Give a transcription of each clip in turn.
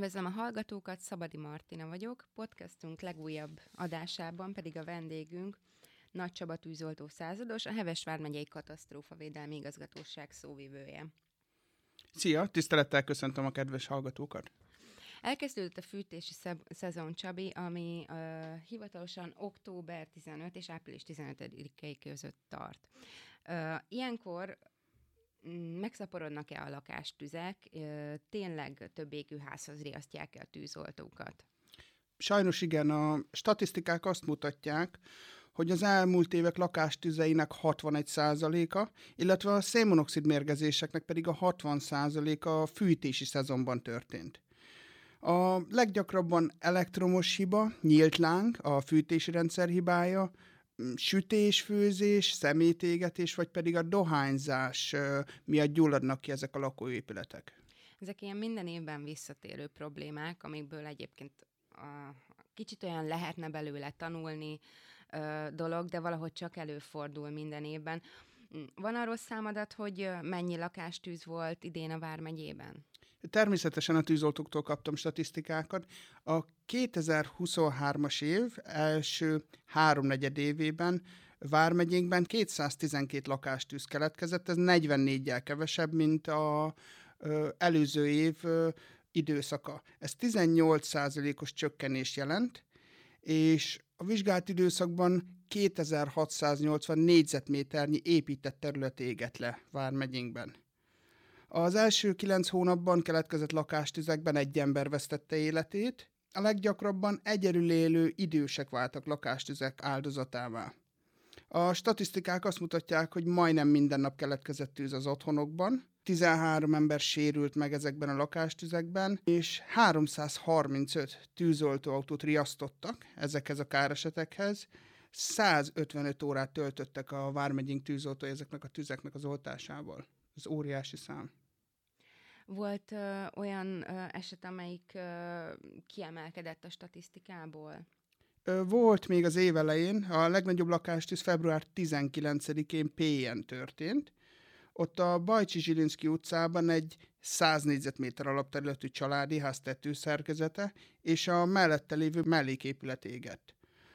Üdvözlöm a hallgatókat, Szabadi Martina vagyok. Podcastunk legújabb adásában pedig a vendégünk Nagy Csaba tűzoltó százados, a Heves Vármegyei Katasztrófavédelmi Igazgatóság szóvivője. Szia, tisztelettel köszöntöm a kedves hallgatókat! Elkezdődött a fűtési szezon, Csabi, ami uh, hivatalosan október 15 és április 15-i között tart. Uh, ilyenkor megszaporodnak-e a lakástüzek, tényleg több házhoz riasztják-e a tűzoltókat? Sajnos igen, a statisztikák azt mutatják, hogy az elmúlt évek lakástüzeinek 61%-a, illetve a szénmonoxid mérgezéseknek pedig a 60%-a a fűtési szezonban történt. A leggyakrabban elektromos hiba, nyílt láng, a fűtési rendszer hibája, sütés, főzés, szemétégetés, vagy pedig a dohányzás miatt gyulladnak ki ezek a lakóépületek. Ezek ilyen minden évben visszatérő problémák, amikből egyébként a, kicsit olyan lehetne belőle tanulni ö, dolog, de valahogy csak előfordul minden évben. Van arról számadat, hogy mennyi lakástűz volt idén a Vármegyében? Természetesen a tűzoltóktól kaptam statisztikákat. A 2023-as év első háromnegyed évében Vármegyénkben 212 lakástűz keletkezett, ez 44-jel kevesebb, mint a előző év ö, időszaka. Ez 18%-os csökkenés jelent, és a vizsgált időszakban 2680 négyzetméternyi épített terület égett le Vármegyénkben. Az első kilenc hónapban keletkezett lakástüzekben egy ember vesztette életét, a leggyakrabban egyedül élő idősek váltak lakástüzek áldozatává. A statisztikák azt mutatják, hogy majdnem minden nap keletkezett tűz az otthonokban, 13 ember sérült meg ezekben a lakástüzekben, és 335 tűzoltóautót riasztottak ezekhez a káresetekhez, 155 órát töltöttek a Vármegyink tűzoltói ezeknek a tüzeknek az oltásával. Ez óriási szám. Volt ö, olyan ö, eset, amelyik ö, kiemelkedett a statisztikából? Volt még az év elején, a legnagyobb lakástűz február 19-én PN történt. Ott a Bajcsi Zsilinszki utcában egy 100 négyzetméter alapterületű családi ház tetőszerkezete és a mellette lévő melléképület égett.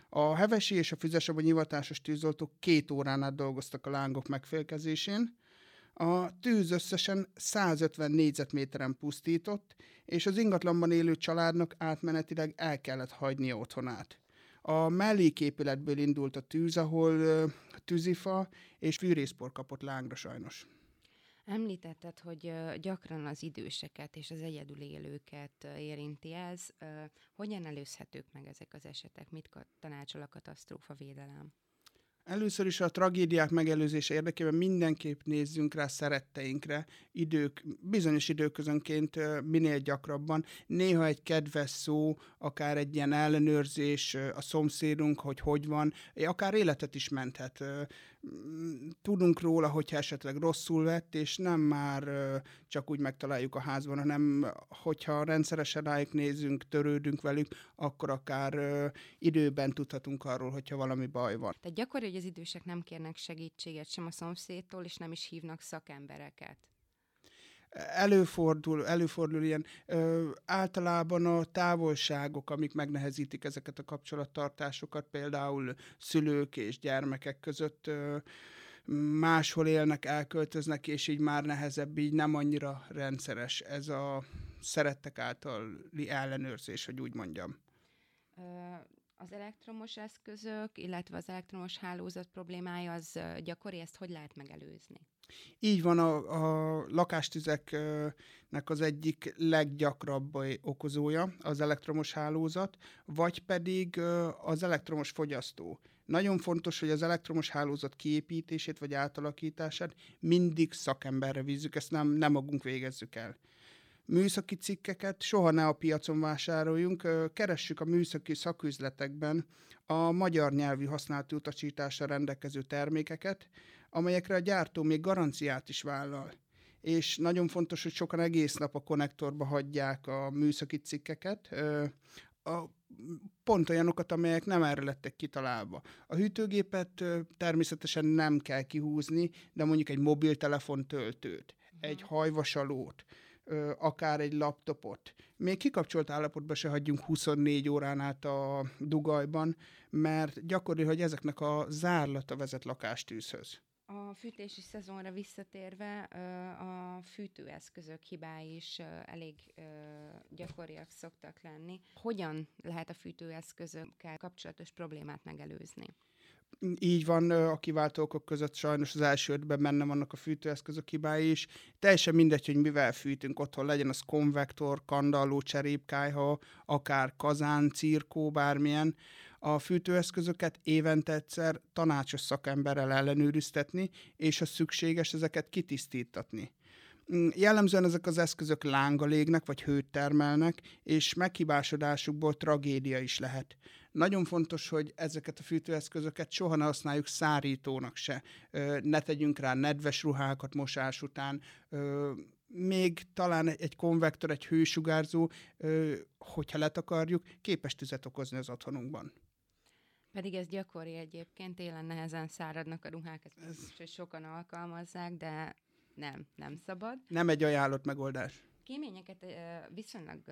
A hevesi és a füzesabban hivatásos tűzoltók két órán át dolgoztak a lángok megfélkezésén, a tűz összesen 150 négyzetméteren pusztított, és az ingatlanban élő családnak átmenetileg el kellett hagyni otthonát. A melléképületből indult a tűz, ahol uh, tűzifa és fűrészpor kapott lángra sajnos. Említetted, hogy gyakran az időseket és az egyedül élőket érinti ez. Hogyan előzhetők meg ezek az esetek? Mit tanácsol a katasztrófa védelem? Először is a tragédiák megelőzése érdekében mindenképp nézzünk rá szeretteinkre, idők, bizonyos időközönként minél gyakrabban. Néha egy kedves szó, akár egy ilyen ellenőrzés, a szomszédunk, hogy hogy van, akár életet is menthet. Tudunk róla, hogyha esetleg rosszul vett, és nem már csak úgy megtaláljuk a házban, hanem hogyha rendszeresen rájuk nézünk, törődünk velük, akkor akár időben tudhatunk arról, hogyha valami baj van. Tehát gyakori, hogy az idősek nem kérnek segítséget sem a szomszédtól, és nem is hívnak szakembereket. Előfordul, előfordul ilyen ö, általában a távolságok, amik megnehezítik ezeket a kapcsolattartásokat, például szülők és gyermekek között ö, máshol élnek, elköltöznek, és így már nehezebb, így nem annyira rendszeres ez a szerettek általi ellenőrzés, hogy úgy mondjam az elektromos eszközök, illetve az elektromos hálózat problémája az gyakori, ezt hogy lehet megelőzni? Így van, a, a lakástüzeknek az egyik leggyakrabb okozója az elektromos hálózat, vagy pedig az elektromos fogyasztó. Nagyon fontos, hogy az elektromos hálózat kiépítését vagy átalakítását mindig szakemberre vízzük, ezt nem, nem magunk végezzük el műszaki cikkeket soha ne a piacon vásároljunk, keressük a műszaki szaküzletekben a magyar nyelvű használati utasítással rendelkező termékeket, amelyekre a gyártó még garanciát is vállal. És nagyon fontos, hogy sokan egész nap a konnektorba hagyják a műszaki cikkeket, a, pont olyanokat, amelyek nem erre lettek kitalálva. A hűtőgépet természetesen nem kell kihúzni, de mondjuk egy mobiltelefon töltőt, egy hajvasalót, akár egy laptopot. Még kikapcsolt állapotban se hagyjunk 24 órán át a dugajban, mert gyakori, hogy ezeknek a zárlata vezet lakástűzhöz. A fűtési szezonra visszatérve a fűtőeszközök hibái is elég gyakoriak szoktak lenni. Hogyan lehet a fűtőeszközökkel kapcsolatos problémát megelőzni? Így van, a kiváltókok között sajnos az első ötben benne vannak a fűtőeszközök hibái is. Teljesen mindegy, hogy mivel fűtünk otthon, legyen az konvektor, kandalló, cserépkájha, akár kazán, cirkó, bármilyen. A fűtőeszközöket évente egyszer tanácsos szakemberrel ellenőriztetni, és ha szükséges, ezeket kitisztítatni. Mm, jellemzően ezek az eszközök lánga légnek, vagy hőt termelnek, és meghibásodásukból tragédia is lehet. Nagyon fontos, hogy ezeket a fűtőeszközöket soha ne használjuk szárítónak se. Ne tegyünk rá nedves ruhákat mosás után, még talán egy konvektor, egy hősugárzó, hogyha letakarjuk, képes tüzet okozni az otthonunkban. Pedig ez gyakori egyébként, télen nehezen száradnak a ruhák, ezt ez... sokan alkalmazzák, de nem, nem szabad. Nem egy ajánlott megoldás. Kéményeket viszonylag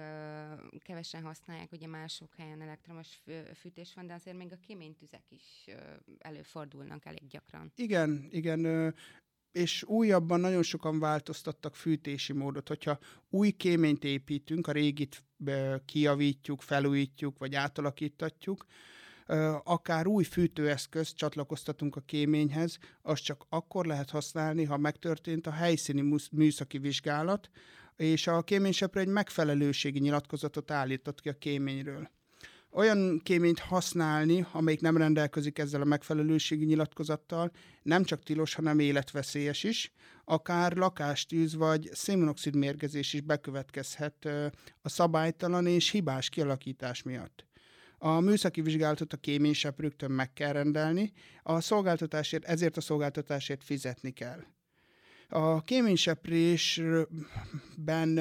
kevesen használják, ugye mások helyen elektromos fűtés van, de azért még a kéménytüzek is előfordulnak elég gyakran. Igen, igen és újabban nagyon sokan változtattak fűtési módot. Hogyha új kéményt építünk, a régit kijavítjuk, felújítjuk, vagy átalakítatjuk, akár új fűtőeszköz csatlakoztatunk a kéményhez, az csak akkor lehet használni, ha megtörtént a helyszíni műszaki vizsgálat, és a kéményseprő egy megfelelőségi nyilatkozatot állított ki a kéményről. Olyan kéményt használni, amelyik nem rendelkezik ezzel a megfelelőségi nyilatkozattal, nem csak tilos, hanem életveszélyes is, akár lakástűz vagy szénmonoxid mérgezés is bekövetkezhet a szabálytalan és hibás kialakítás miatt. A műszaki vizsgálatot a kéményseprőktől meg kell rendelni, a szolgáltatásért, ezért a szolgáltatásért fizetni kell. A kéményseprésben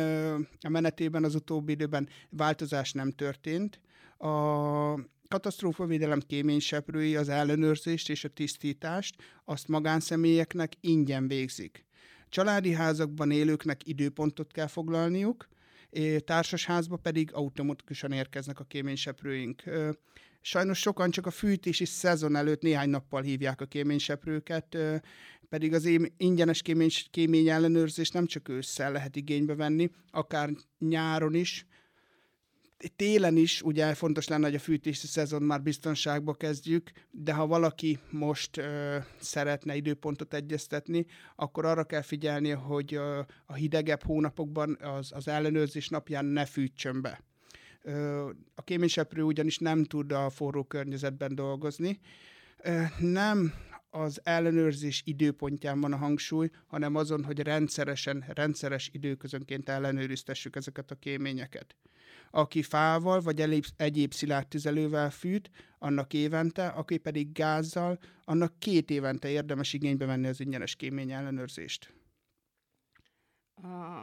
a menetében az utóbbi időben változás nem történt. A katasztrófavédelem kéményseprői az ellenőrzést és a tisztítást azt magánszemélyeknek ingyen végzik. Családi házakban élőknek időpontot kell foglalniuk, társasházba pedig automatikusan érkeznek a kéményseprőink. Sajnos sokan csak a fűtési szezon előtt néhány nappal hívják a kéményseprőket, pedig az ingyenes kémény, kémény ellenőrzés nem csak ősszel lehet igénybe venni, akár nyáron is, télen is ugye fontos lenne, hogy a fűtési szezon már biztonságba kezdjük, de ha valaki most ö, szeretne időpontot egyeztetni, akkor arra kell figyelni, hogy ö, a hidegebb hónapokban az, az ellenőrzés napján ne fűtsön be. Ö, a kéményseprő ugyanis nem tud a forró környezetben dolgozni. Nem az ellenőrzés időpontján van a hangsúly, hanem azon, hogy rendszeresen, rendszeres időközönként ellenőriztessük ezeket a kéményeket. Aki fával vagy egyéb, szilárd tüzelővel fűt, annak évente, aki pedig gázzal, annak két évente érdemes igénybe venni az ingyenes kémény ellenőrzést. A,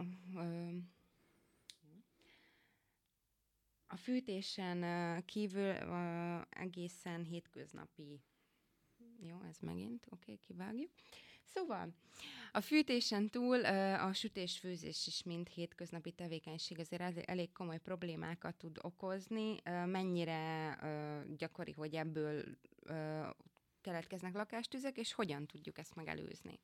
a fűtésen kívül egészen hétköznapi jó, ez megint, oké, okay, kivágjuk. Szóval, a fűtésen túl a sütés-főzés is mind hétköznapi tevékenység azért elég komoly problémákat tud okozni. Mennyire gyakori, hogy ebből keletkeznek lakástüzek, és hogyan tudjuk ezt megelőzni?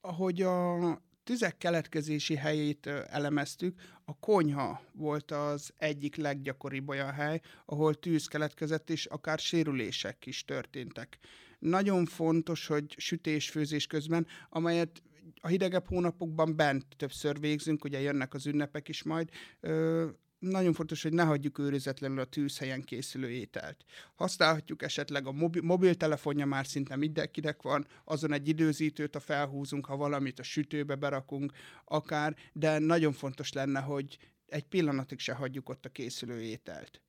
Ahogy a tüzek keletkezési helyét elemeztük, a konyha volt az egyik leggyakoribb olyan hely, ahol tűz keletkezett, és akár sérülések is történtek. Nagyon fontos, hogy sütés-főzés közben, amelyet a hidegebb hónapokban bent többször végzünk, ugye jönnek az ünnepek is majd, ö, nagyon fontos, hogy ne hagyjuk őrizetlenül a tűzhelyen készülő ételt. Használhatjuk esetleg a mobil, mobiltelefonja már szinte mindenkinek van, azon egy időzítőt, a felhúzunk, ha valamit a sütőbe berakunk, akár, de nagyon fontos lenne, hogy egy pillanatig se hagyjuk ott a készülő ételt.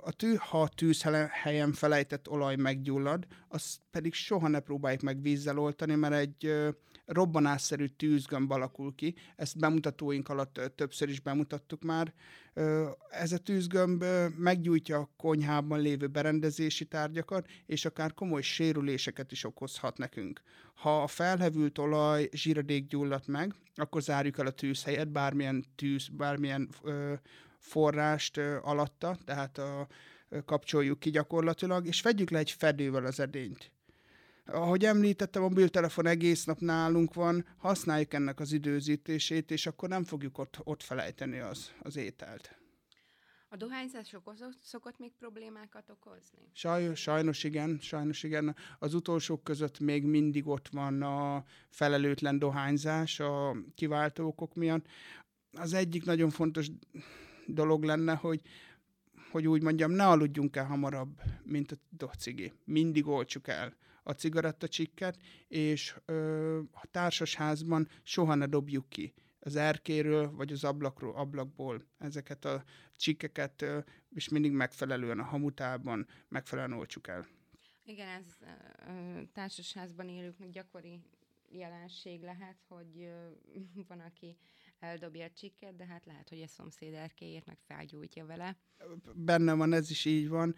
A tű, ha a tűzhelyen felejtett olaj meggyullad, azt pedig soha ne próbáljuk meg vízzel oltani, mert egy robbanásszerű tűzgömb alakul ki. Ezt bemutatóink alatt többször is bemutattuk már. Ez a tűzgömb meggyújtja a konyhában lévő berendezési tárgyakat, és akár komoly sérüléseket is okozhat nekünk. Ha a felhevült olaj zsíradék gyulladt meg, akkor zárjuk el a tűzhelyet, bármilyen tűz, bármilyen forrást alatta, tehát a, kapcsoljuk ki gyakorlatilag, és vegyük le egy fedővel az edényt ahogy említettem, a mobiltelefon egész nap nálunk van, használjuk ennek az időzítését, és akkor nem fogjuk ott, ott felejteni az, az ételt. A dohányzás szokott még problémákat okozni? Sajnos, sajnos igen, sajnos igen. Az utolsók között még mindig ott van a felelőtlen dohányzás a kiváltó okok miatt. Az egyik nagyon fontos dolog lenne, hogy hogy úgy mondjam, ne aludjunk el hamarabb, mint a docigi. Mindig olcsuk el a cigarettacsikket, és ö, a társasházban soha ne dobjuk ki az erkéről, vagy az ablakról, ablakból ezeket a csikkeket, ö, és mindig megfelelően a hamutában megfelelően olcsuk el. Igen, ez ö, társasházban élőknek gyakori jelenség lehet, hogy ö, van, aki eldobja a csikket, de hát lehet, hogy a szomszéd erkélyét meg felgyújtja vele. Benne van, ez is így van.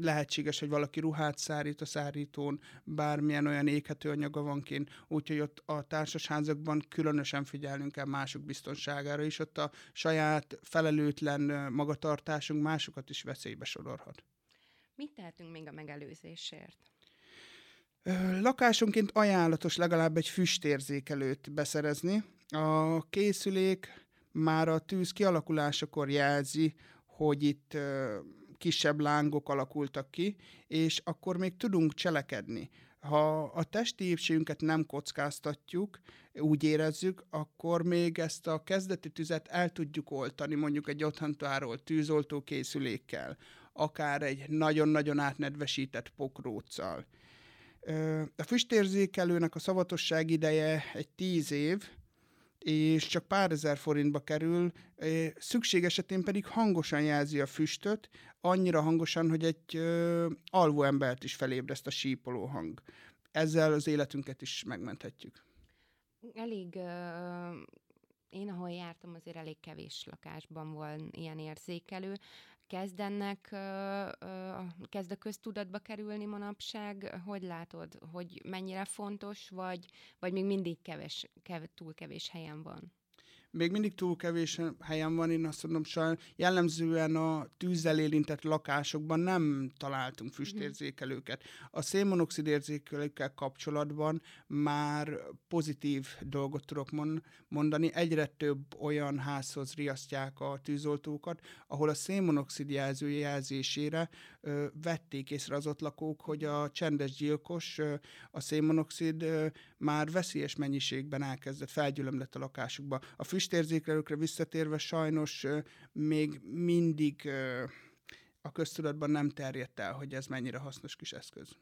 Lehetséges, hogy valaki ruhát szárít a szárítón, bármilyen olyan éghető anyaga van kint, úgyhogy ott a társasházakban különösen figyelnünk kell mások biztonságára is, ott a saját felelőtlen magatartásunk másokat is veszélybe sorolhat. Mit tehetünk még a megelőzésért? Lakásonként ajánlatos legalább egy füstérzékelőt beszerezni, a készülék már a tűz kialakulásakor jelzi, hogy itt kisebb lángok alakultak ki, és akkor még tudunk cselekedni. Ha a testi épségünket nem kockáztatjuk, úgy érezzük, akkor még ezt a kezdeti tüzet el tudjuk oltani, mondjuk egy otthontáról tűzoltó készülékkel, akár egy nagyon-nagyon átnedvesített pokróccal. A füstérzékelőnek a szavatosság ideje egy tíz év, és csak pár ezer forintba kerül, szükség esetén pedig hangosan jelzi a füstöt, annyira hangosan, hogy egy alvó embert is felébreszt a sípoló hang. Ezzel az életünket is megmenthetjük. Elég, én ahol jártam, azért elég kevés lakásban van ilyen érzékelő kezd ennek, kezd a köztudatba kerülni manapság? Hogy látod, hogy mennyire fontos, vagy, vagy még mindig keves, kev, túl kevés helyen van? Még mindig túl kevés helyen van, én azt mondom, sajnos jellemzően a tűzzel érintett lakásokban nem találtunk mhm. füstérzékelőket. A szénmonoxid érzékelőkkel kapcsolatban már pozitív dolgot tudok mondani. Egyre több olyan házhoz riasztják a tűzoltókat, ahol a szénmonoxid jelző jelzésére ö, vették észre az ott lakók, hogy a csendes gyilkos, ö, a szénmonoxid ö, már veszélyes mennyiségben elkezdett felgyülemlett a lakásukba. A füstérzékelőkre visszatérve sajnos még mindig a köztudatban nem terjedt el, hogy ez mennyire hasznos kis eszköz.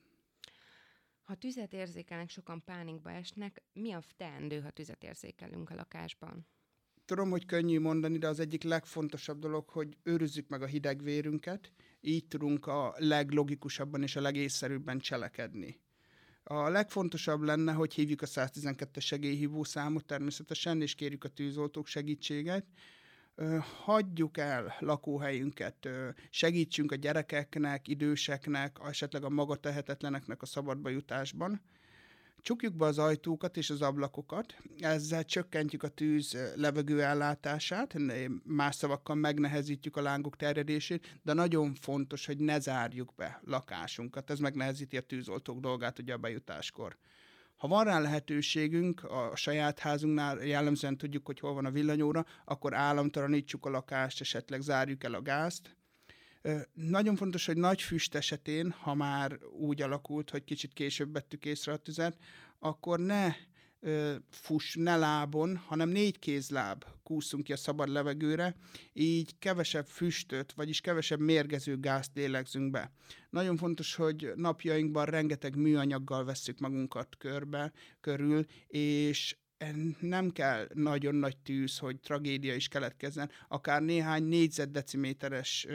Ha tüzet érzékelnek, sokan pánikba esnek. Mi a teendő, ha tüzet érzékelünk a lakásban? Tudom, hogy könnyű mondani, de az egyik legfontosabb dolog, hogy őrizzük meg a hideg vérünket, így tudunk a leglogikusabban és a legészszerűbben cselekedni. A legfontosabb lenne, hogy hívjuk a 112-es segélyhívó számot természetesen, és kérjük a tűzoltók segítséget. Hagyjuk el lakóhelyünket, segítsünk a gyerekeknek, időseknek, esetleg a maga tehetetleneknek a szabadba jutásban Csukjuk be az ajtókat és az ablakokat, ezzel csökkentjük a tűz levegő ellátását, más szavakkal megnehezítjük a lángok terjedését, de nagyon fontos, hogy ne zárjuk be lakásunkat, ez megnehezíti a tűzoltók dolgát ugye a bejutáskor. Ha van rá lehetőségünk, a saját házunknál jellemzően tudjuk, hogy hol van a villanyóra, akkor államtalanítsuk a lakást, esetleg zárjuk el a gázt, nagyon fontos, hogy nagy füst esetén, ha már úgy alakult, hogy kicsit később vettük észre a tüzet, akkor ne fuss, ne lábon, hanem négy kézláb kúszunk ki a szabad levegőre, így kevesebb füstöt, vagyis kevesebb mérgező gázt lélegzünk be. Nagyon fontos, hogy napjainkban rengeteg műanyaggal vesszük magunkat körbe, körül, és nem kell nagyon nagy tűz, hogy tragédia is keletkezzen, akár néhány négyzetdeciméteres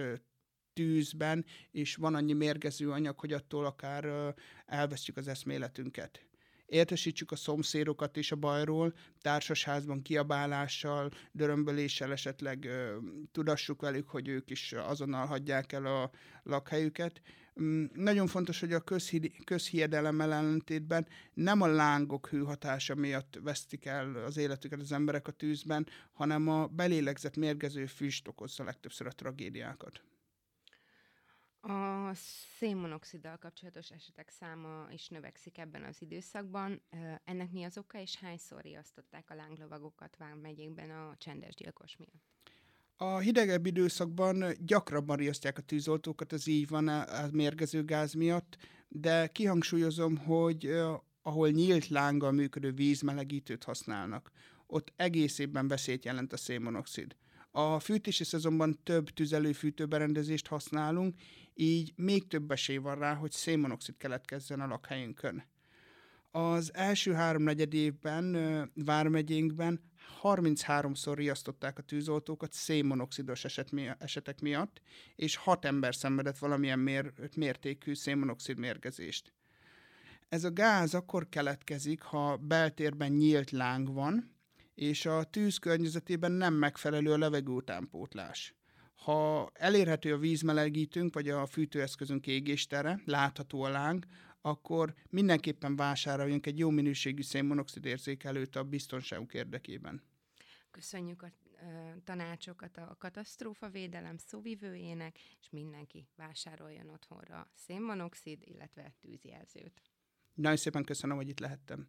tűzben, és van annyi mérgező anyag, hogy attól akár elvesztjük az eszméletünket. értesítsük a szomszédokat is a bajról, társasházban kiabálással, dörömböléssel esetleg ö, tudassuk velük, hogy ők is azonnal hagyják el a lakhelyüket. Mm, nagyon fontos, hogy a közhi- közhiedelemmel ellentétben nem a lángok hőhatása miatt vesztik el az életüket az emberek a tűzben, hanem a belélegzett mérgező füst okozza legtöbbször a tragédiákat. A szénmonoxiddal kapcsolatos esetek száma is növekszik ebben az időszakban. Ennek mi az oka, és hányszor riasztották a lánglovagokat Vármegyékben a csendes gyilkos miatt? A hidegebb időszakban gyakrabban riasztják a tűzoltókat, ez így van a mérgező gáz miatt, de kihangsúlyozom, hogy ahol nyílt lánggal működő vízmelegítőt használnak, ott egész évben veszélyt jelent a szénmonoxid. A fűtési szezonban több tüzelőfűtőberendezést használunk, így még több esély van rá, hogy szénmonoxid keletkezzen a lakhelyünkön. Az első háromnegyed évben Vármegyénkben 33-szor riasztották a tűzoltókat szénmonoxidos eset mi- esetek miatt, és 6 ember szenvedett valamilyen mér- mértékű szénmonoxid mérgezést. Ez a gáz akkor keletkezik, ha beltérben nyílt láng van, és a tűz környezetében nem megfelelő a levegő utánpótlás. Ha elérhető a vízmelegítőnk, vagy a fűtőeszközünk égéstere, látható a láng, akkor mindenképpen vásároljunk egy jó minőségű szénmonoxid érzékelőt a biztonságunk érdekében. Köszönjük a tanácsokat a katasztrófavédelem szóvivőjének, és mindenki vásároljon otthonra szénmonoxid, illetve tűzjelzőt. Nagyon szépen köszönöm, hogy itt lehettem.